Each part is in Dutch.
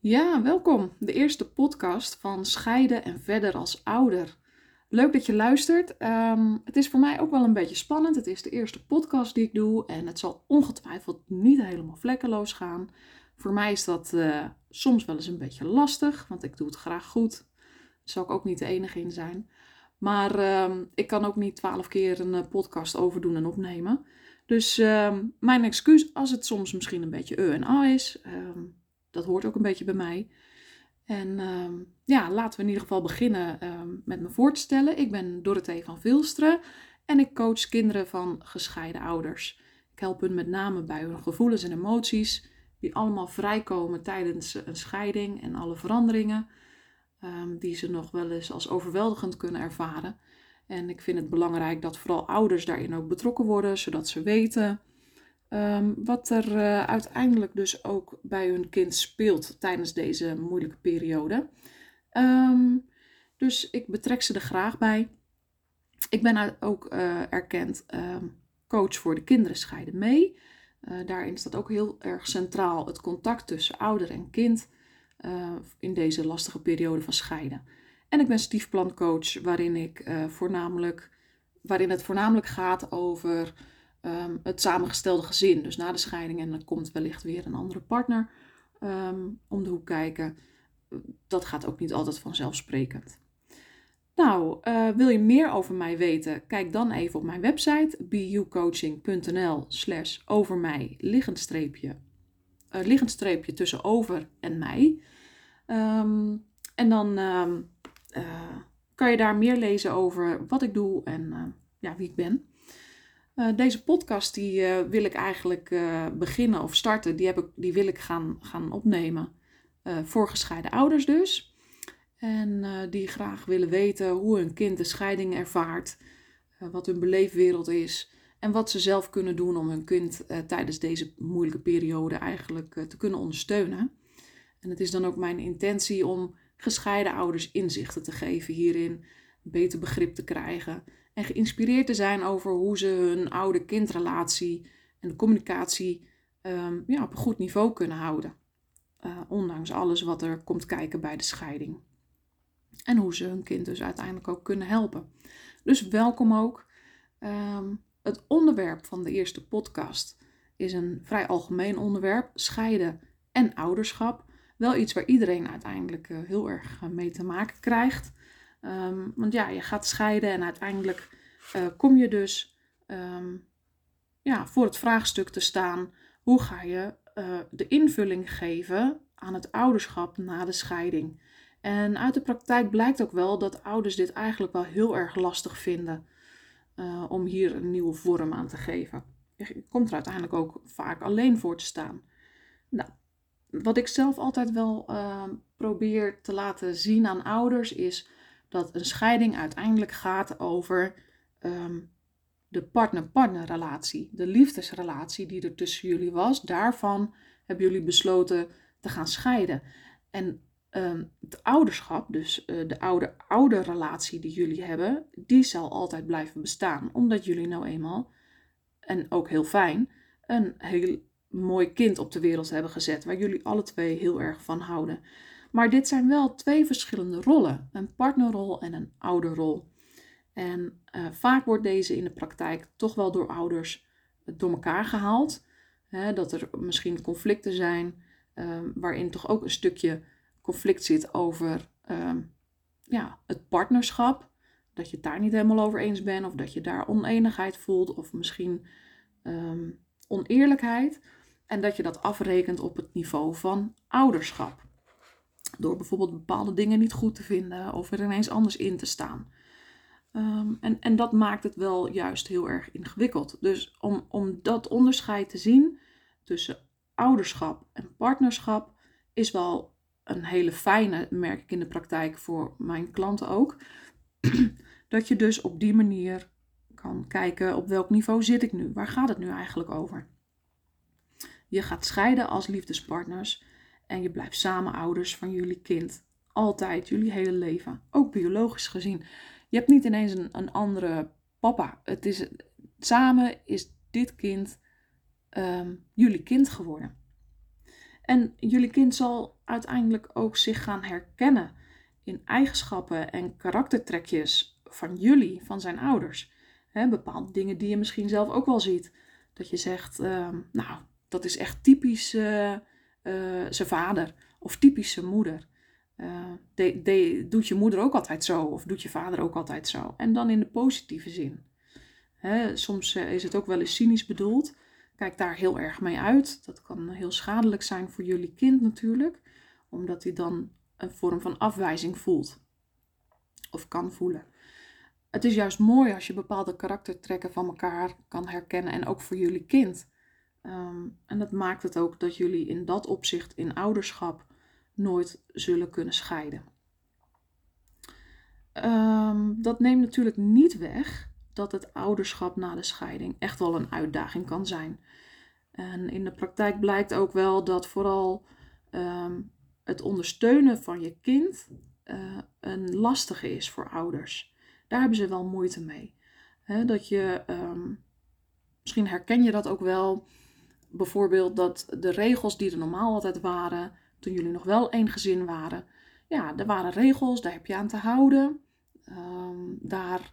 Ja, welkom. De eerste podcast van Scheiden en verder als ouder. Leuk dat je luistert. Ehm, het is voor mij ook wel een beetje spannend. Het is de eerste podcast die ik doe en het zal ongetwijfeld niet helemaal vlekkeloos gaan. Voor mij is dat uh, soms wel eens een beetje lastig, want ik doe het graag goed. Daar zal ik ook niet de enige in zijn. Maar uh, ik kan ook niet twaalf keer een uh, podcast overdoen en opnemen. Dus uh, mijn excuus als het soms misschien een beetje e en a is. Ehm, dat hoort ook een beetje bij mij. En ehm, ja, laten we in ieder geval beginnen met me voor te stellen. Ik ben Dorothee van Vilsteren en ik coach kinderen van gescheiden ouders. Ik help hun met name bij hun gevoelens en emoties, die allemaal vrijkomen tijdens een scheiding en alle veranderingen. Ehm, die ze nog wel eens als overweldigend kunnen ervaren. En ik vind het belangrijk dat vooral ouders daarin ook betrokken worden, zodat ze weten ehm, wat er uh, uiteindelijk dus ook bij hun kind speelt tijdens deze moeilijke periode. Um, dus ik betrek ze er graag bij. Ik ben ook uh, erkend coach voor de kinderen scheiden mee. Uh, daarin staat ook heel erg centraal het contact tussen ouder en kind. Eh, in deze lastige periode van scheiden. En ik ben stiefplancoach, waarin, ik, voornamelijk, waarin het voornamelijk gaat over um, het samengestelde gezin. Dus na de scheiding en dan komt wellicht weer een andere partner um, om de hoek kijken. Dat gaat ook niet altijd vanzelfsprekend. Nou, uh, wil je meer over mij weten? Kijk dan even op mijn website bucoaching.nl slash over mij liggend streepje uh, liggend streepje tussen over en mij. Um, en dan uh, kan je daar meer lezen over wat ik doe en ja, wie ik ben. Deze podcast die wil ik eigenlijk beginnen of starten. Die, heb ik, die wil ik gaan, gaan opnemen voor gescheiden ouders dus. En die graag willen weten hoe hun kind de scheiding ervaart. wat hun beleefwereld is. En wat ze zelf kunnen doen om hun kind tijdens deze moeilijke periode eigenlijk te kunnen ondersteunen. En het is dan ook mijn intentie om gescheiden ouders inzichten te geven hierin, beter begrip te krijgen en geïnspireerd te zijn over hoe ze hun oude-kindrelatie en de communicatie um, ja, op een goed niveau kunnen houden. Uh, ondanks alles wat er komt kijken bij de scheiding. En hoe ze hun kind dus uiteindelijk ook kunnen helpen. Dus welkom ook. Um, het onderwerp van de eerste podcast is een vrij algemeen onderwerp: scheiden en ouderschap. Wel iets waar iedereen uiteindelijk uh, heel erg uh, mee te maken krijgt. Um, want ja, je gaat scheiden en uiteindelijk uh, kom je dus um, ja, voor het vraagstuk te staan: hoe ga je de invulling geven aan het ouderschap na de scheiding? En uit de praktijk blijkt ook wel dat ouders dit eigenlijk wel heel erg lastig vinden uh, om hier een nieuwe vorm aan te geven. Je komt er uiteindelijk ook vaak alleen voor te staan. Nou, wat ik zelf altijd wel uh, probeer te laten zien aan ouders is dat een scheiding uiteindelijk gaat over um, de partner-partner relatie, de liefdesrelatie die er tussen jullie was. Daarvan hebben jullie besloten te gaan scheiden. En Ehm, het ouderschap, dus uh, de oude-oude relatie die jullie hebben, die zal altijd blijven bestaan. Omdat jullie nou eenmaal, en ook heel fijn, een heel mooi kind op de wereld hebben gezet. Waar jullie alle twee heel erg van houden. Maar dit zijn wel twee verschillende rollen: een partnerrol en een ouderrol. En uh, vaak wordt deze in de praktijk toch wel door ouders door elkaar gehaald. Hè, dat er misschien conflicten zijn, uh, waarin toch ook een stukje conflict zit over ehm, ja, het partnerschap. Dat je het daar niet helemaal over eens bent, of dat je daar oneenigheid voelt, of misschien ehm, oneerlijkheid. En dat je dat afrekent op het niveau van ouderschap. Door bijvoorbeeld bepaalde dingen niet goed te vinden of er ineens anders in te staan. Um, en, en dat maakt het wel juist heel erg ingewikkeld. Dus om, om dat onderscheid te zien tussen ouderschap en partnerschap is wel een hele fijne, merk ik in de praktijk voor mijn klanten ook. dat je dus op die manier kan kijken op welk niveau zit ik nu? Waar gaat het nu eigenlijk over? Je gaat scheiden als liefdespartners en je blijft samen ouders van jullie kind. Altijd, jullie hele leven. Ook biologisch gezien. Je hebt niet ineens een, een andere papa. Het is, samen is dit kind um, jullie kind geworden. En jullie kind zal uiteindelijk ook zich gaan herkennen in eigenschappen en karaktertrekjes van jullie, van zijn ouders. He, bepaalde dingen die je misschien zelf ook wel ziet. Dat je zegt, ehm, nou, dat is echt typisch uh, zijn vader of typisch zijn moeder. De, de, doet je moeder ook altijd zo of doet je vader ook altijd zo? En dan in de positieve zin. He, soms is het ook wel eens cynisch bedoeld. Kijk daar heel erg mee uit. Dat kan heel schadelijk zijn voor jullie kind natuurlijk, omdat hij dan een vorm van afwijzing voelt of kan voelen. Het is juist mooi als je bepaalde karaktertrekken van elkaar kan herkennen en ook voor jullie kind. Um, en dat maakt het ook dat jullie in dat opzicht in ouderschap nooit zullen kunnen scheiden. Um, dat neemt natuurlijk niet weg dat het ouderschap na de scheiding echt wel een uitdaging kan zijn. En in de praktijk blijkt ook wel dat vooral um, het ondersteunen van je kind uh, een lastige is voor ouders. Daar hebben ze wel moeite mee. dat je, misschien herken je dat ook wel, bijvoorbeeld dat de regels die er normaal altijd waren, toen jullie nog wel één gezin waren, ja, er waren regels, daar heb je aan te houden. Um, daar,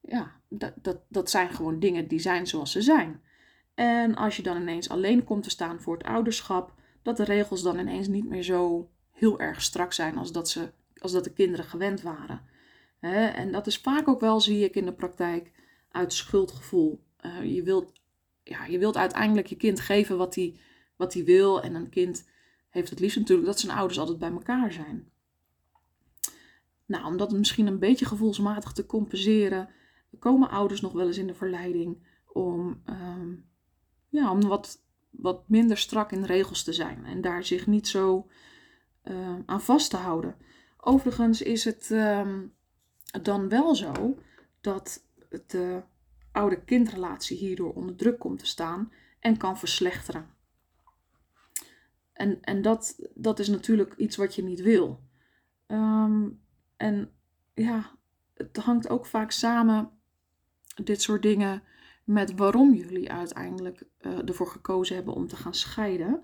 ja, dat, dat, dat zijn gewoon dingen die zijn zoals ze zijn. En als je dan ineens alleen komt te staan voor het ouderschap, dat de regels dan ineens niet meer zo heel erg strak zijn als dat, ze, als dat de kinderen gewend waren. en dat is vaak ook wel, zie ik in de praktijk, uit schuldgevoel. Uh, je, wilt, ja, je wilt uiteindelijk je kind geven wat hij wat wil. En een kind heeft het liefst natuurlijk dat zijn ouders altijd bij elkaar zijn. Nou, om dat misschien een beetje gevoelsmatig te compenseren, komen ouders nog wel eens in de verleiding om, um, ja, om wat wat minder strak in regels te zijn en daar zich niet zo uh, aan vast te houden. Overigens is het um, dan wel zo dat de oude-kindrelatie hierdoor onder druk komt te staan en kan verslechteren. En, en dat, dat is natuurlijk iets wat je niet wil. Um, en ja, het hangt ook vaak samen, dit soort dingen, met waarom jullie uiteindelijk uh, ervoor gekozen hebben om te gaan scheiden.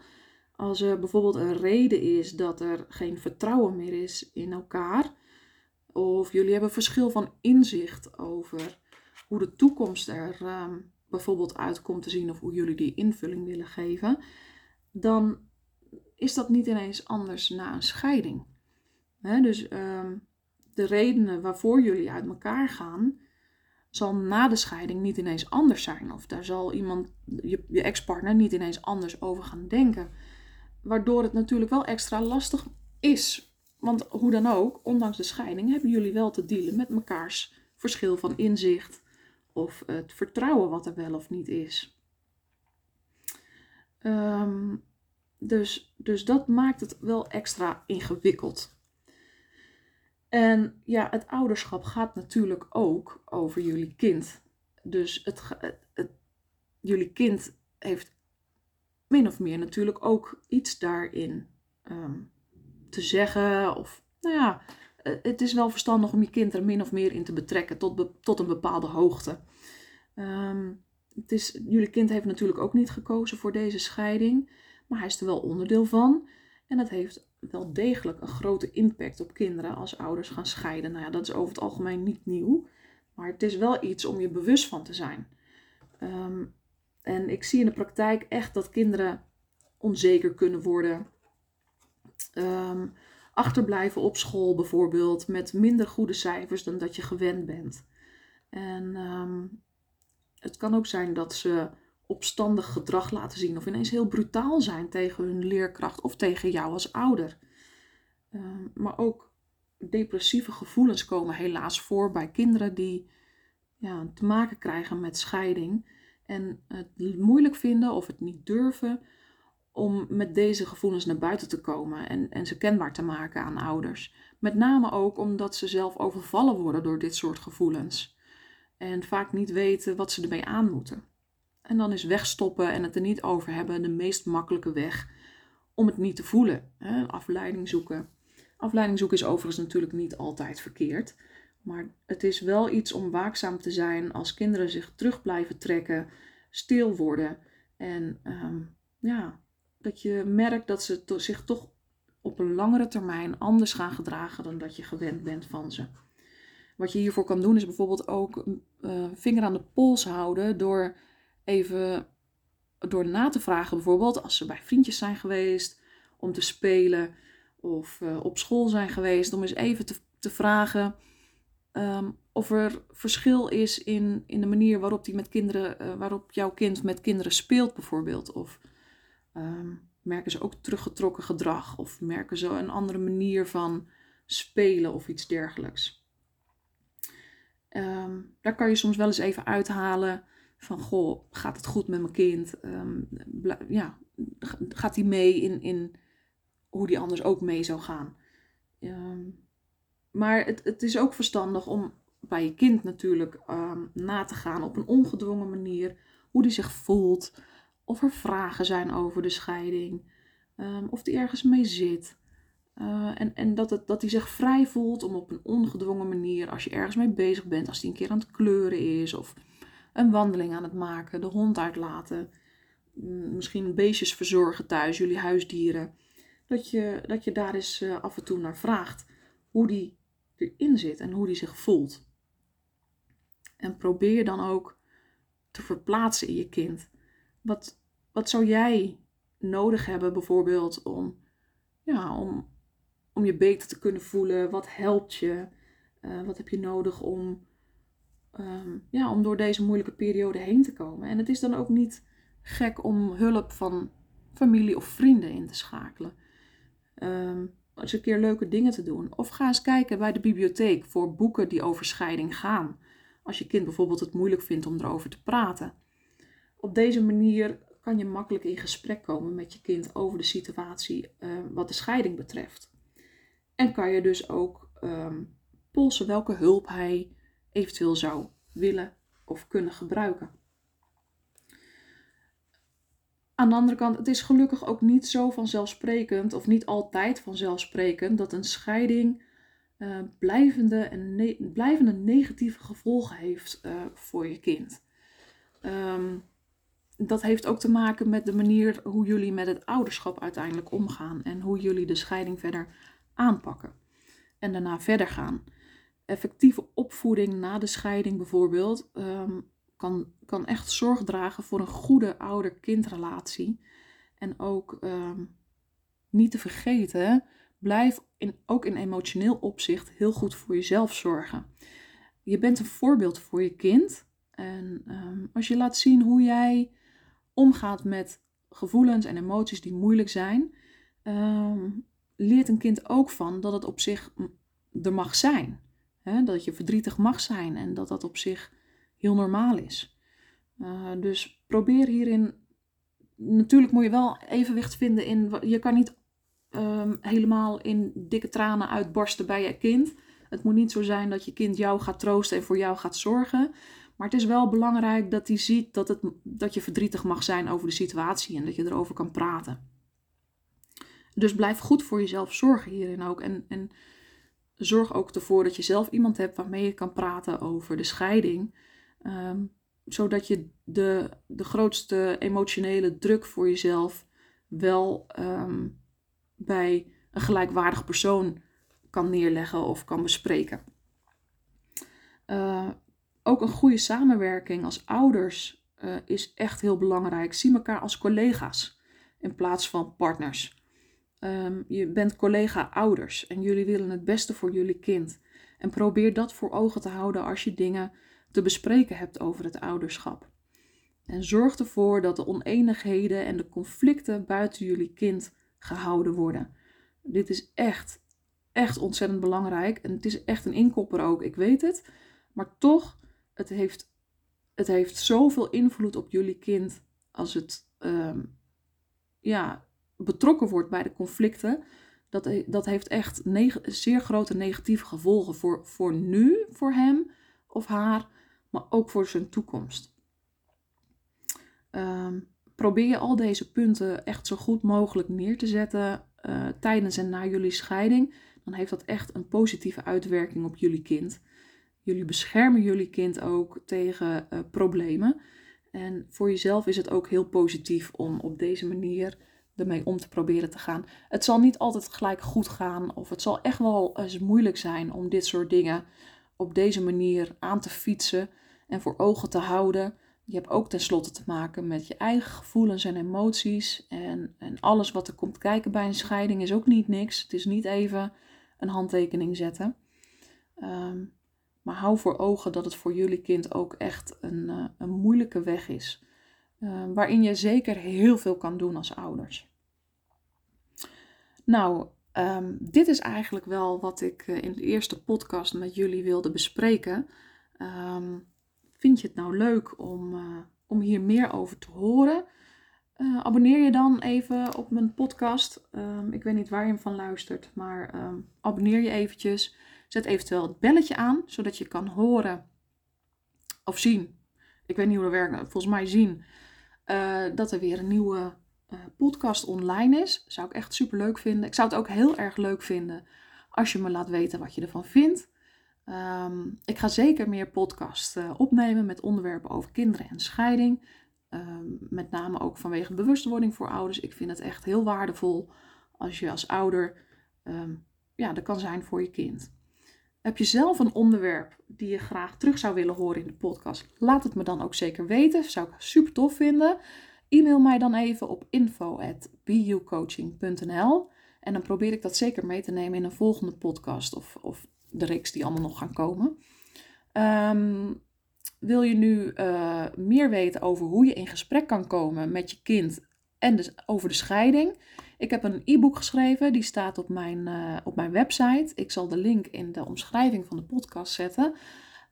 Als er bijvoorbeeld een reden is dat er geen vertrouwen meer is in elkaar, of jullie hebben verschil van inzicht over hoe de toekomst er um, bijvoorbeeld uit komt te zien, of hoe jullie die invulling willen geven, dan is dat niet ineens anders na een scheiding. dus um, de redenen waarvoor jullie uit elkaar gaan, zal na de scheiding niet ineens anders zijn. Of daar zal iemand, je, je ex-partner, niet ineens anders over gaan denken. Waardoor het natuurlijk wel extra lastig is. Want hoe dan ook, ondanks de scheiding, hebben jullie wel te dealen met mekaars verschil van inzicht. Of het vertrouwen wat er wel of niet is. Ehm, dus, dus dat maakt het wel extra ingewikkeld. En ja, het ouderschap gaat natuurlijk ook over jullie kind. Dus het, het, jullie kind heeft min of meer natuurlijk ook iets daarin ehm, te zeggen. Of nou ja, eh, het is wel verstandig om je kind er min of meer in te betrekken tot, tot een bepaalde hoogte. Ehm, het is, jullie kind heeft natuurlijk ook niet gekozen voor deze scheiding, maar hij is er wel onderdeel van. En het heeft wel degelijk een grote impact op kinderen als ouders gaan scheiden. Nou ja, dat is over het algemeen niet nieuw. Maar het is wel iets om je bewust van te zijn. Ehm, en ik zie in de praktijk echt dat kinderen onzeker kunnen worden. Um, achterblijven op school bijvoorbeeld met minder goede cijfers dan dat je gewend bent. En ehm, het kan ook zijn dat ze opstandig gedrag laten zien of ineens heel brutaal zijn tegen hun leerkracht of tegen jou als ouder. Ehm, maar ook depressieve gevoelens komen helaas voor bij kinderen die ja, te maken krijgen met scheiding en het moeilijk vinden of het niet durven om met deze gevoelens naar buiten te komen en, en ze kenbaar te maken aan ouders. Met name ook omdat ze zelf overvallen worden door dit soort gevoelens en vaak niet weten wat ze ermee aan moeten. En dan is wegstoppen en het er niet over hebben de meest makkelijke weg om het niet te voelen. Hè? Afleiding zoeken. Afleiding zoeken is overigens natuurlijk niet altijd verkeerd. Maar het is wel iets om waakzaam te zijn als kinderen zich terug blijven trekken, stil worden en um, ja, dat je merkt dat ze zich toch op een langere termijn anders gaan gedragen dan dat je gewend bent van ze. Wat je hiervoor kan doen is bijvoorbeeld ook uh, vinger aan de pols houden door even door na te vragen bijvoorbeeld als ze bij vriendjes zijn geweest om te spelen of uh, op school zijn geweest om eens even te, te vragen um, of er verschil is in, in de manier waarop, die met kinderen, uh, waarop jouw kind met kinderen speelt bijvoorbeeld of um, merken ze ook teruggetrokken gedrag of merken ze een andere manier van spelen of iets dergelijks. Um, daar kan je soms wel eens even uithalen van, goh, gaat het goed met mijn kind? Um, ja, gaat hij mee in, in hoe die anders ook mee zou gaan? Maar het, het is ook verstandig om bij je kind natuurlijk na te gaan op een ongedwongen manier hoe die zich voelt, of er vragen zijn over de scheiding, of die ergens mee zit. Uh, en en dat, het, dat hij zich vrij voelt om op een ongedwongen manier, als je ergens mee bezig bent, als hij een keer aan het kleuren is of een wandeling aan het maken, de hond uitlaten, mm, misschien beestjes verzorgen thuis, jullie huisdieren, dat je, dat je daar eens uh, af en toe naar vraagt hoe die erin zit en hoe die zich voelt. En probeer dan ook te verplaatsen in je kind. Wat, wat zou jij nodig hebben bijvoorbeeld om, ja, om, om je beter te kunnen voelen? Wat helpt je? Uh, wat heb je nodig om, um, ja, om door deze moeilijke periode heen te komen? En het is dan ook niet gek om hulp van familie of vrienden in te schakelen. Um, eens een keer leuke dingen te doen. Of ga eens kijken bij de bibliotheek voor boeken die over scheiding gaan. Als je kind bijvoorbeeld het moeilijk vindt om erover te praten. Op deze manier kan je makkelijk in gesprek komen met je kind over de situatie uh, wat de scheiding betreft. En kan je dus ook um, polsen welke hulp hij eventueel zou willen of kunnen gebruiken. Aan de andere kant, het is gelukkig ook niet zo vanzelfsprekend, of niet altijd vanzelfsprekend, dat een scheiding uh, blijvende, en blijvende negatieve gevolgen heeft uh, voor je kind. Um, dat heeft ook te maken met de manier hoe jullie met het ouderschap uiteindelijk omgaan en hoe jullie de scheiding verder aanpakken en daarna verder gaan. Effectieve opvoeding na de scheiding bijvoorbeeld um, kan, kan echt zorg dragen voor een goede ouder-kindrelatie. En ook um, niet te vergeten, blijf in, ook in emotioneel opzicht heel goed voor jezelf zorgen. Je bent een voorbeeld voor je kind. En um, als je laat zien hoe jij omgaat met gevoelens en emoties die moeilijk zijn, um, leert een kind ook van dat het op zich er mag zijn. Dat je verdrietig mag zijn en dat dat op zich heel normaal is. Uh, dus probeer hierin. Natuurlijk moet je wel evenwicht vinden in. Je kan niet um, helemaal in dikke tranen uitbarsten bij je kind. Het moet niet zo zijn dat je kind jou gaat troosten en voor jou gaat zorgen. Maar het is wel belangrijk dat hij ziet dat, het, dat je verdrietig mag zijn over de situatie en dat je erover kan praten. Dus blijf goed voor jezelf zorgen hierin ook. En, en zorg ook ervoor dat je zelf iemand hebt waarmee je kan praten over de scheiding. Ehm, zodat je de, de grootste emotionele druk voor jezelf wel ehm, bij een gelijkwaardig persoon kan neerleggen of kan bespreken. Uh, ook een goede samenwerking als ouders uh, is echt heel belangrijk. Zie elkaar als collega's in plaats van partners. Um, je bent collega-ouders en jullie willen het beste voor jullie kind. En probeer dat voor ogen te houden als je dingen te bespreken hebt over het ouderschap. En zorg ervoor dat de oneenigheden en de conflicten buiten jullie kind gehouden worden. Dit is echt, echt ontzettend belangrijk. En het is echt een inkopper ook, ik weet het. Maar toch, het heeft, het heeft zoveel invloed op jullie kind als het um, ja, betrokken wordt bij de conflicten, dat, dat heeft echt zeer grote negatieve gevolgen voor, voor nu, voor hem of haar, maar ook voor zijn toekomst. Um, probeer je al deze punten echt zo goed mogelijk neer te zetten uh, tijdens en na jullie scheiding, dan heeft dat echt een positieve uitwerking op jullie kind. Jullie beschermen jullie kind ook tegen uh, problemen. En voor jezelf is het ook heel positief om op deze manier ermee om te proberen te gaan. Het zal niet altijd gelijk goed gaan, of het zal echt wel eens moeilijk zijn om dit soort dingen op deze manier aan te fietsen en voor ogen te houden. Je hebt ook tenslotte te maken met je eigen gevoelens en emoties. En, en alles wat er komt kijken bij een scheiding is ook niet niks. Het is niet even een handtekening zetten. Ehm, maar hou voor ogen dat het voor jullie kind ook echt een, uh, een moeilijke weg is. Uh, waarin je zeker heel veel kan doen als ouders. Nou, um, dit is eigenlijk wel wat ik uh, in de eerste podcast met jullie wilde bespreken. Um, vind je het nou leuk om, om hier meer over te horen? abonneer je dan even op mijn podcast. Um, ik weet niet waar je hem van luistert, maar abonneer je eventjes. Zet eventueel het belletje aan, zodat je kan horen of zien. Ik weet niet hoe dat werkt, volgens mij zien uh, dat er weer een nieuwe uh, podcast online is. Zou ik echt super leuk vinden. Ik zou het ook heel erg leuk vinden als je me laat weten wat je ervan vindt. Um, ik ga zeker meer podcasts uh, opnemen met onderwerpen over kinderen en scheiding. Um, met name ook vanwege bewustwording voor ouders. Ik vind het echt heel waardevol als je als ouder um, ja, er kan zijn voor je kind. Heb je zelf een onderwerp die je graag terug zou willen horen in de podcast? Laat het me dan ook zeker weten. Zou ik super tof vinden. E-mail mij dan even op info.bucoaching.nl en dan probeer ik dat zeker mee te nemen in een volgende podcast of, of de reeks die allemaal nog gaan komen. Um, wil je nu uh, meer weten over hoe je in gesprek kan komen met je kind en dus over de scheiding? Ik heb een e-book geschreven, die staat op mijn, uh, op mijn website. Ik zal de link in de omschrijving van de podcast zetten.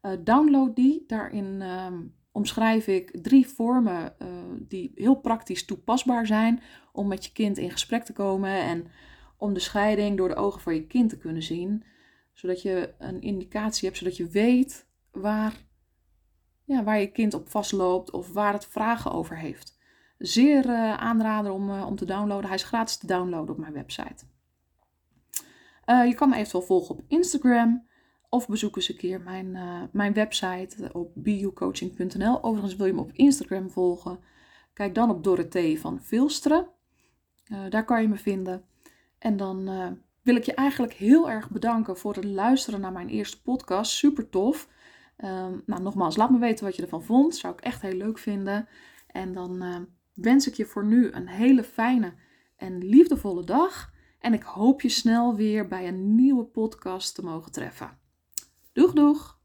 Uh, download die. Daarin uh, omschrijf ik drie vormen uh, die heel praktisch toepasbaar zijn om met je kind in gesprek te komen en om de scheiding door de ogen van je kind te kunnen zien. Zodat je een indicatie hebt, zodat je weet waar, ja, waar je kind op vastloopt of waar het vragen over heeft zeer uh, aanraden om, uh, om te downloaden. Hij is gratis te downloaden op mijn website. Uh, je kan me eventueel volgen op Instagram of bezoek eens een keer mijn, mijn website op bucoaching.nl. Overigens wil je me op Instagram volgen. Kijk dan op Dorothee van Vilsteren. daar kan je me vinden. En dan wil ik je eigenlijk heel erg bedanken voor het luisteren naar mijn eerste podcast. Super tof. Ehm, nou, nogmaals, laat me weten wat je ervan vond. Zou ik echt heel leuk vinden. En dan wens ik je voor nu een hele fijne en liefdevolle dag. En ik hoop je snel weer bij een nieuwe podcast te mogen treffen. Doeg, doeg!